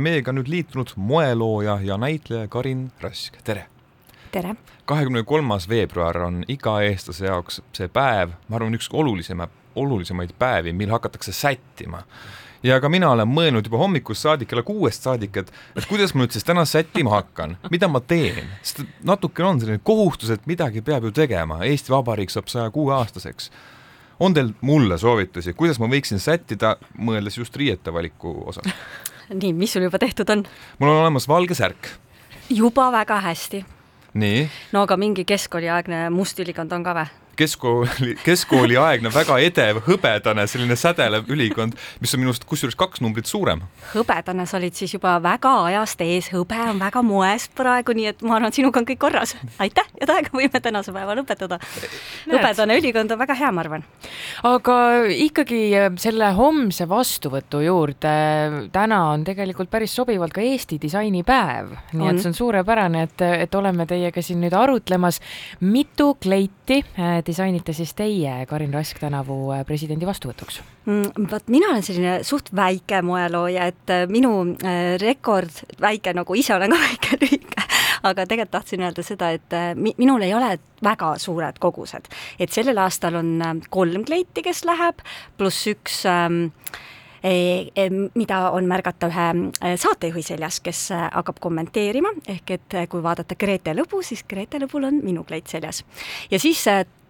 meiega on nüüd liitunud moelooja ja näitleja Karin Rask, tere! tere! kahekümne kolmas veebruar on iga eestlase jaoks see päev, ma arvan, üks olulisema, olulisemaid päevi, mil hakatakse sättima. ja ka mina olen mõelnud juba hommikust saadik, kella kuuest saadik, et, et kuidas ma nüüd siis täna sättima hakkan, mida ma teen, sest natukene on selline kohustus, et midagi peab ju tegema, Eesti Vabariik saab saja kuue aastaseks on teil mulle soovitusi, kuidas ma võiksin sättida, mõeldes just riiete valiku osas? nii, mis sul juba tehtud on? mul on olemas valge särk. juba väga hästi. nii? no aga mingi keskkooliaegne must ülikond on ka või? Keskkooli, keskkooliaegne väga edev hõbedane selline sädelev ülikond, mis on minust kusjuures kaks numbrit suurem. hõbedane, sa olid siis juba väga ajast ees, hõbe on väga moes praegu, nii et ma arvan, et sinuga on kõik korras. aitäh ja tähega võime tänase päeva lõpetada. hõbedane ülikond on väga hea, ma arvan. aga ikkagi äh, selle homse vastuvõtu juurde, täna on tegelikult päris sobivalt ka Eesti disainipäev, nii on. et see on suurepärane, et, et oleme teiega siin nüüd arutlemas, mitu kleiti äh, disainite siis teie, Karin Rask, tänavu äh, presidendi vastuvõtuks mm,? vot mina olen selline suht väike moelooja, et äh, minu äh, rekord, väike nagu ise olen ka väike, lühike, aga tegelikult tahtsin öelda seda, et mi, minul ei ole väga suured kogused. et sellel aastal on kolm kleiti, kes läheb, pluss üks ähm, e, e, mida on märgata ühe saatejuhi seljas, kes hakkab kommenteerima, ehk et kui vaadata Grete lõbu, siis Grete lõbul on minu kleit seljas. ja siis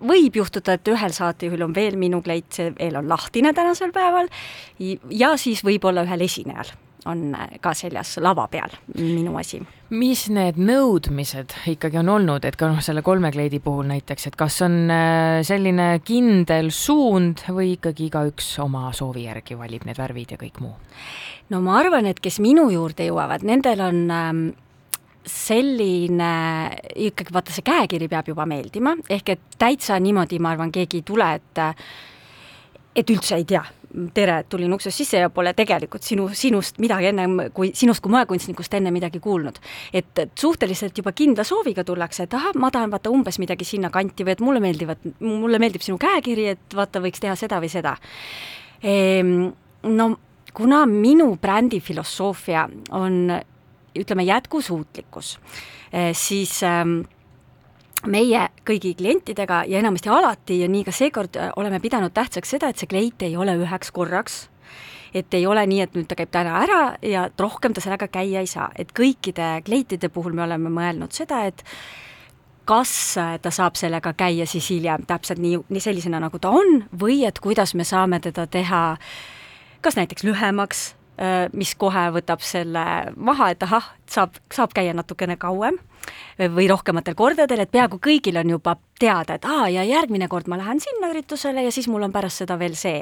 võib juhtuda, et ühel saatejuhil on veel minu kleit, see veel on lahtine tänasel päeval ja siis võib-olla ühel esinejal on ka seljas lava peal minu asi. mis need nõudmised ikkagi on olnud, et ka noh, selle kolme kleidi puhul näiteks, et kas on äh, selline kindel suund või ikkagi igaüks oma soovi järgi valib need värvid ja kõik muu? no ma arvan, et kes minu juurde jõuavad, nendel on ähm, selline, ikkagi vaata, see käekiri peab juba meeldima, ehk et täitsa niimoodi, ma arvan, keegi ei tule, et et üldse ei tea, tere, tulin uksest sisse ja pole tegelikult sinu, sinust midagi ennem kui, sinust kui moekunstnikust enne midagi kuulnud. et, et suhteliselt juba kindla sooviga tullakse, et ahah, ma tahan vaata umbes midagi sinnakanti või et mulle meeldivad, mulle meeldib sinu käekiri, et vaata, võiks teha seda või seda ehm,. no kuna minu brändi filosoofia on ütleme, jätkusuutlikkus, eh, siis ähm, meie kõigi klientidega ja enamasti alati ja nii ka seekord äh, oleme pidanud tähtsaks seda, et see kleit ei ole üheks korraks, et ei ole nii, et nüüd ta käib täna ära ja rohkem ta sellega käia ei saa, et kõikide kleitide puhul me oleme mõelnud seda, et kas äh, ta saab sellega käia siis hiljem täpselt nii, nii sellisena, nagu ta on, või et kuidas me saame teda teha kas näiteks lühemaks, mis kohe võtab selle maha, et ahah, saab, saab käia natukene kauem või rohkematel kordadel, et peaaegu kõigil on juba teada, et aa, ja järgmine kord ma lähen sinna üritusele ja siis mul on pärast seda veel see,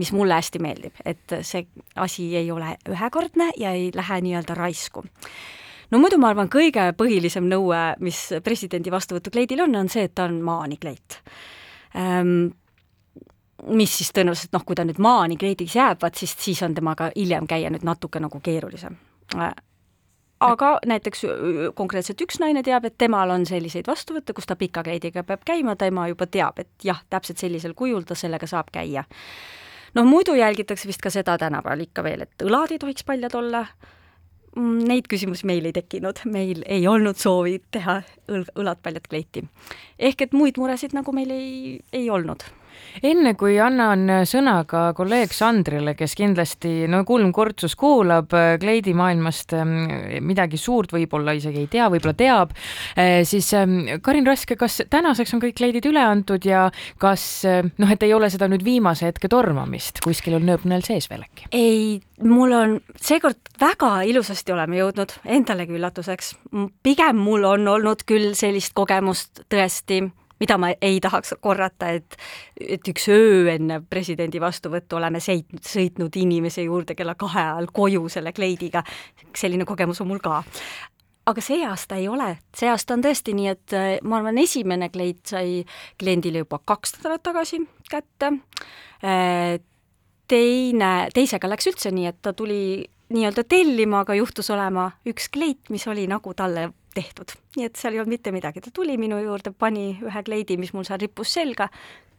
mis mulle hästi meeldib, et see asi ei ole ühekordne ja ei lähe nii-öelda raisku. No muidu ma arvan, kõige põhilisem nõue, mis presidendi vastuvõtukleidil on, on see, et ta on maanikleit. Ähm, mis siis tõenäoliselt noh, kui ta nüüd maani kleediks jääb, vaat siis, siis on temaga hiljem käia nüüd natuke nagu keerulisem. aga näiteks konkreetselt üks naine teab, et temal on selliseid vastuvõtte, kus ta pika kleidiga peab käima, tema juba teab, et jah, täpselt sellisel kujul ta sellega saab käia. noh, muidu jälgitakse vist ka seda tänapäeval ikka veel, et õlad ei tohiks paljad olla, mm, neid küsimusi meil ei tekkinud, meil ei olnud soovi teha õl-, õlad paljad kleiti. ehk et muid muresid nagu meil ei, ei olnud enne kui annan sõna ka kolleeg Sandrile, kes kindlasti no kulm kortsus kuulab kleidimaailmast ähm, midagi suurt, võib-olla isegi ei tea, võib-olla teab, äh, siis ähm, Karin Raske, kas tänaseks on kõik kleidid üle antud ja kas äh, noh, et ei ole seda nüüd viimase hetke tormamist, kuskil on nööpnel sees veel äkki? ei, mul on seekord väga ilusasti oleme jõudnud, endalegi üllatuseks. pigem mul on olnud küll sellist kogemust tõesti mida ma ei tahaks korrata, et, et üks öö enne presidendi vastuvõttu oleme seit-, sõitnud inimese juurde kella kahe ajal koju selle kleidiga, selline kogemus on mul ka. aga see aasta ei ole, see aasta on tõesti nii, et äh, ma arvan, esimene kleit sai kliendile juba kaks nädalat tagasi kätte, äh, teine, teisega läks üldse nii, et ta tuli nii-öelda tellima, aga juhtus olema üks kleit, mis oli nagu talle tehtud. nii et seal ei olnud mitte midagi, ta tuli minu juurde, pani ühe kleidi, mis mul seal rippus selga,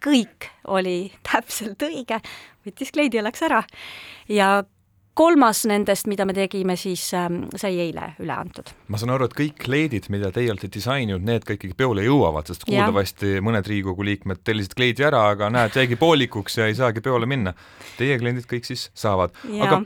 kõik oli täpselt õige, võttis kleidi ja läks ära. ja kolmas nendest, mida me tegime, siis ähm, sai eile üle antud. ma saan aru, et kõik kleidid, mida teie olete disaininud, need ka ikkagi peole jõuavad, sest kuuldavasti mõned Riigikogu liikmed tellisid kleidi ära, aga näed, jäigi poolikuks ja ei saagi peole minna. Teie kliendid kõik siis saavad. aga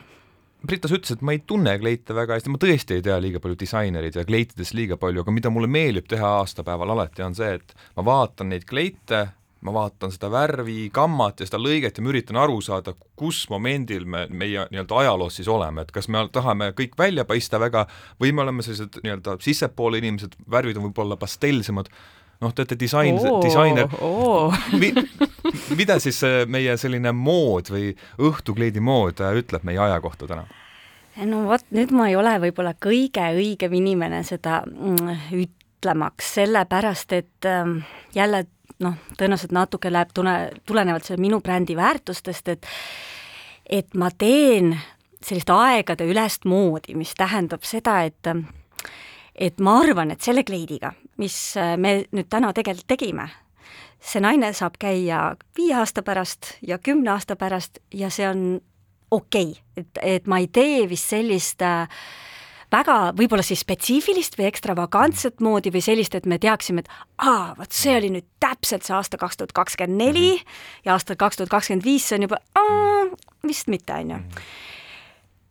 Brita, sa ütlesid, et ma ei tunne kleite väga hästi, ma tõesti ei tea liiga palju disainereid ja kleitidest liiga palju, aga mida mulle meeldib teha aastapäeval alati, on see, et ma vaatan neid kleite, ma vaatan seda värvi, gammat ja seda lõiget ja ma üritan aru saada, kus momendil me meie nii-öelda ajaloos siis oleme, et kas me tahame kõik välja paista väga või me oleme sellised nii-öelda sissepoole inimesed, värvid on võib-olla pastellsemad, noh, te olete disain oh,, disainer oh. Mi, mida siis äh, meie selline mood või õhtukleidi mood äh, ütleb meie aja kohta täna? no vot, nüüd ma ei ole võib-olla kõige õigem inimene seda mm, ütlemaks, sellepärast et ähm, jälle noh, tõenäoliselt natuke läheb tune, tulenevalt selle minu brändi väärtustest, et et ma teen sellist aegade ülest moodi, mis tähendab seda, et et ma arvan, et selle kleidiga, mis me nüüd täna tegelikult tegime, see naine saab käia viie aasta pärast ja kümne aasta pärast ja see on okei okay., et, et ma ei tee vist sellist äh, väga võib-olla siis spetsiifilist või ekstravagantset moodi või sellist, et me teaksime, et aa, vot see oli nüüd täpselt see aasta kaks tuhat kakskümmend neli mhm. ja aastal kaks tuhat kakskümmend viis, see on juba aa, vist mitte, on ju mhm.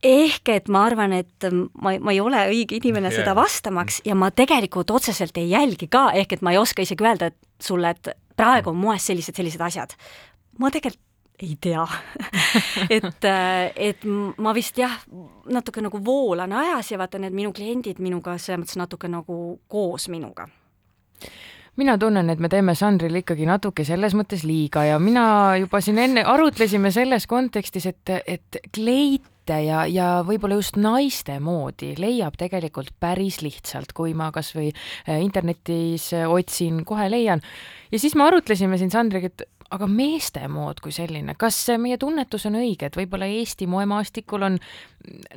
Ehk et ma arvan, et ma, ma ei ole õige inimene yeah. seda vastamaks ja ma tegelikult otseselt ei jälgi ka, ehk et ma ei oska isegi öelda et sulle, et praegu on moes sellised, sellised asjad. ma tegelikult ei tea et, äh, et ma vist jah, natuke nagu voolan ajas ja vaata, need minu kliendid minuga selles mõttes natuke nagu koos minuga mina tunnen, et me teeme Sandrile ikkagi natuke selles mõttes liiga ja mina juba siin enne arutlesime selles kontekstis, et, et kleite ja, ja võib-olla just naiste moodi leiab tegelikult päris lihtsalt, kui ma kasvõi äh, internetis otsin, kohe leian. ja siis me arutlesime siin Sandriga, et aga meeste mood kui selline, kas meie tunnetus on õige, et võib-olla Eesti moemaastikul on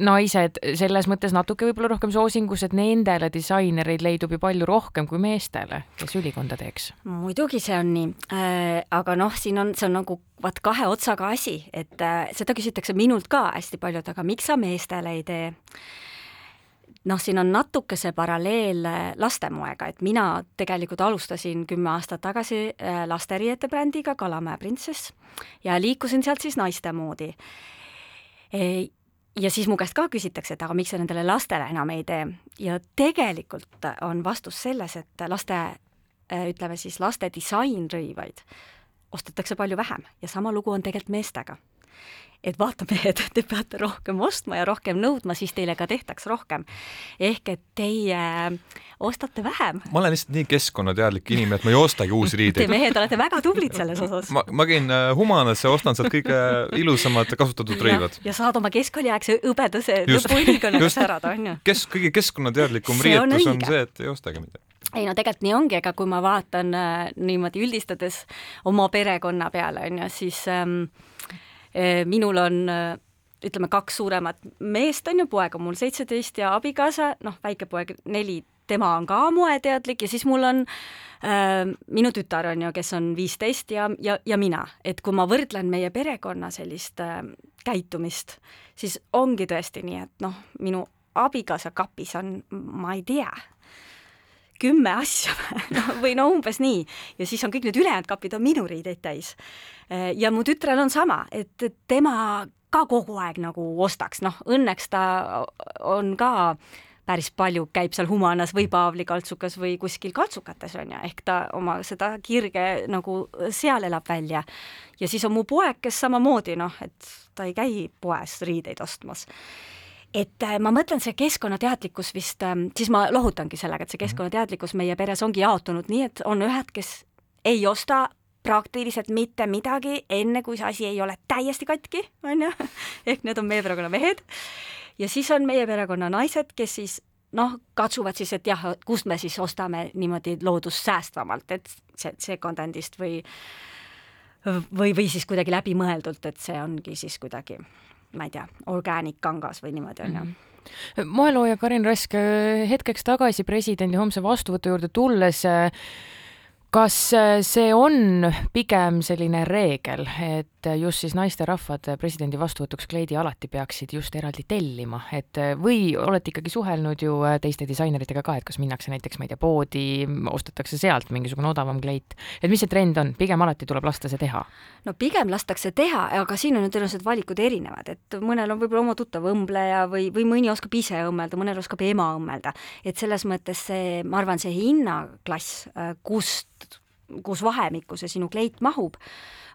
naised selles mõttes natuke võib-olla rohkem soosingus, et nendele disainereid leidub ju palju rohkem kui meestele, kes ülikonda teeks? muidugi see on nii äh,, aga noh, siin on, see on nagu vaat kahe otsaga asi, et äh, seda küsitakse minult ka hästi palju, et aga miks sa meestele ei tee noh, siin on natuke see paralleel äh, lastemoega, et mina tegelikult alustasin kümme aastat tagasi äh, lasteriiete brändiga Kalamäe printsess ja liikusin sealt siis naiste moodi. E, ja siis mu käest ka küsitakse, et aga miks sa nendele lastele enam ei tee ja tegelikult on vastus selles, et laste, äh, ütleme siis laste disainrõivaid ostetakse palju vähem ja sama lugu on tegelikult meestega et vaata, mehed, te peate rohkem ostma ja rohkem nõudma, siis teile ka tehtaks rohkem. ehk et teie ostate vähem. ma olen lihtsalt nii keskkonnateadlik inimene, et ma ei ostagi uusi riideid. Te mehed olete väga tublid selles osas. ma, ma käin äh, Humanasse, ostan sealt kõige ilusamad kasutatud rõivad. ja saad oma keskkooliaegse hõbedase lõpuülikonna särada, on ju. kes, kõige keskkonnateadlikum riietus on, on see, et ei ostagi midagi ei no tegelikult nii ongi, ega kui ma vaatan äh, niimoodi üldistades oma perekonna peale, on ju, siis ähm, minul on eh, ütleme, kaks suuremat meest, on ju, poeg on mul seitseteist ja abikaasa, noh, väike poeg neli, tema on ka moeteadlik ja siis mul on äh, minu tütar, on ju, kes on viisteist ja, ja, ja mina. et kui ma võrdlen meie perekonna sellist äh, käitumist, siis ongi tõesti nii, et noh, minu abikaasa kapis on, ma ei tea, kümme asja no, või no umbes nii. ja siis on kõik need ülejäänud kapid on minu riideid täis. ja mu tütrel on sama, et tema ka kogu aeg nagu ostaks, noh õnneks ta on ka päris palju käib seal Humanas või Paavli kaltsukas või kuskil kaltsukates on ju, ehk ta oma seda kirge nagu seal elab välja. ja siis on mu poeg, kes samamoodi noh, et ta ei käi poes riideid ostmas et äh, ma mõtlen, see keskkonnateadlikkus vist, ähm, siis ma lohutangi sellega, et see mhm. keskkonnateadlikkus meie peres ongi jaotunud nii, et on ühed, kes ei osta praktiliselt mitte midagi, enne kui see asi ei ole täiesti katki, on ju, ehk need on meie perekonna mehed. ja siis on meie perekonna naised, kes siis noh, katsuvad siis, et jah, kust me siis ostame niimoodi loodussäästvamalt, et see second-hand'ist või või, või siis kuidagi läbimõeldult, et see ongi siis kuidagi ma ei tea, organic kangas või niimoodi, on ju mhm. moelooja Karin Rask, hetkeks tagasi presidendi homse vastuvõtu juurde tulles kas äh, see on pigem selline reegel, et just siis naisterahvad presidendi vastuvõtuks kleidi alati peaksid just eraldi tellima, et või olete ikkagi suhelnud ju äh, teiste disaineritega ka, et kas minnakse näiteks, ma ei tea, poodi, ostetakse sealt mingisugune odavam kleit, et mis see trend on, pigem alati tuleb lasta see teha? no pigem lastakse teha, aga siin on ju tõenäoliselt valikud erinevad, et mõnel on võib-olla oma tuttav õmbleja või, või mõni oskab ise õmmelda, mõnel oskab ema õmmelda, et selles mõttes see, ma arvan, see hinnaklass, äh, kust kus vahemikku see sinu kleit mahub,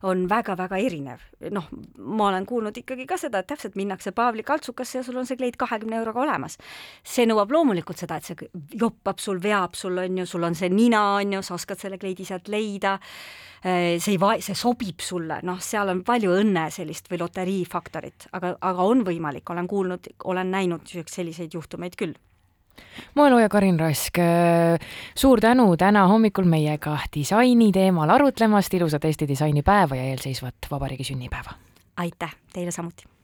on väga-väga erinev. noh, ma olen kuulnud ikkagi ka seda, et täpselt minnakse Paavli kaltsukasse ja sul on see kleit kahekümne euroga olemas. see nõuab loomulikult seda, et see joppab sul, veab sul, on ju, sul on see nina, on ju, sa oskad selle kleidi sealt leida, äh, see ei va-, see sobib sulle, noh, seal on palju õnne sellist või loteriifaktorit, aga, aga on võimalik, olen kuulnud, olen näinud selliseid juhtumeid küll moelooja Karin Rask, äh, suur tänu täna hommikul meiega disaini teemal arutlemast, ilusat Eesti disainipäeva ja eelseisvat vabariigi sünnipäeva! aitäh, teile samuti!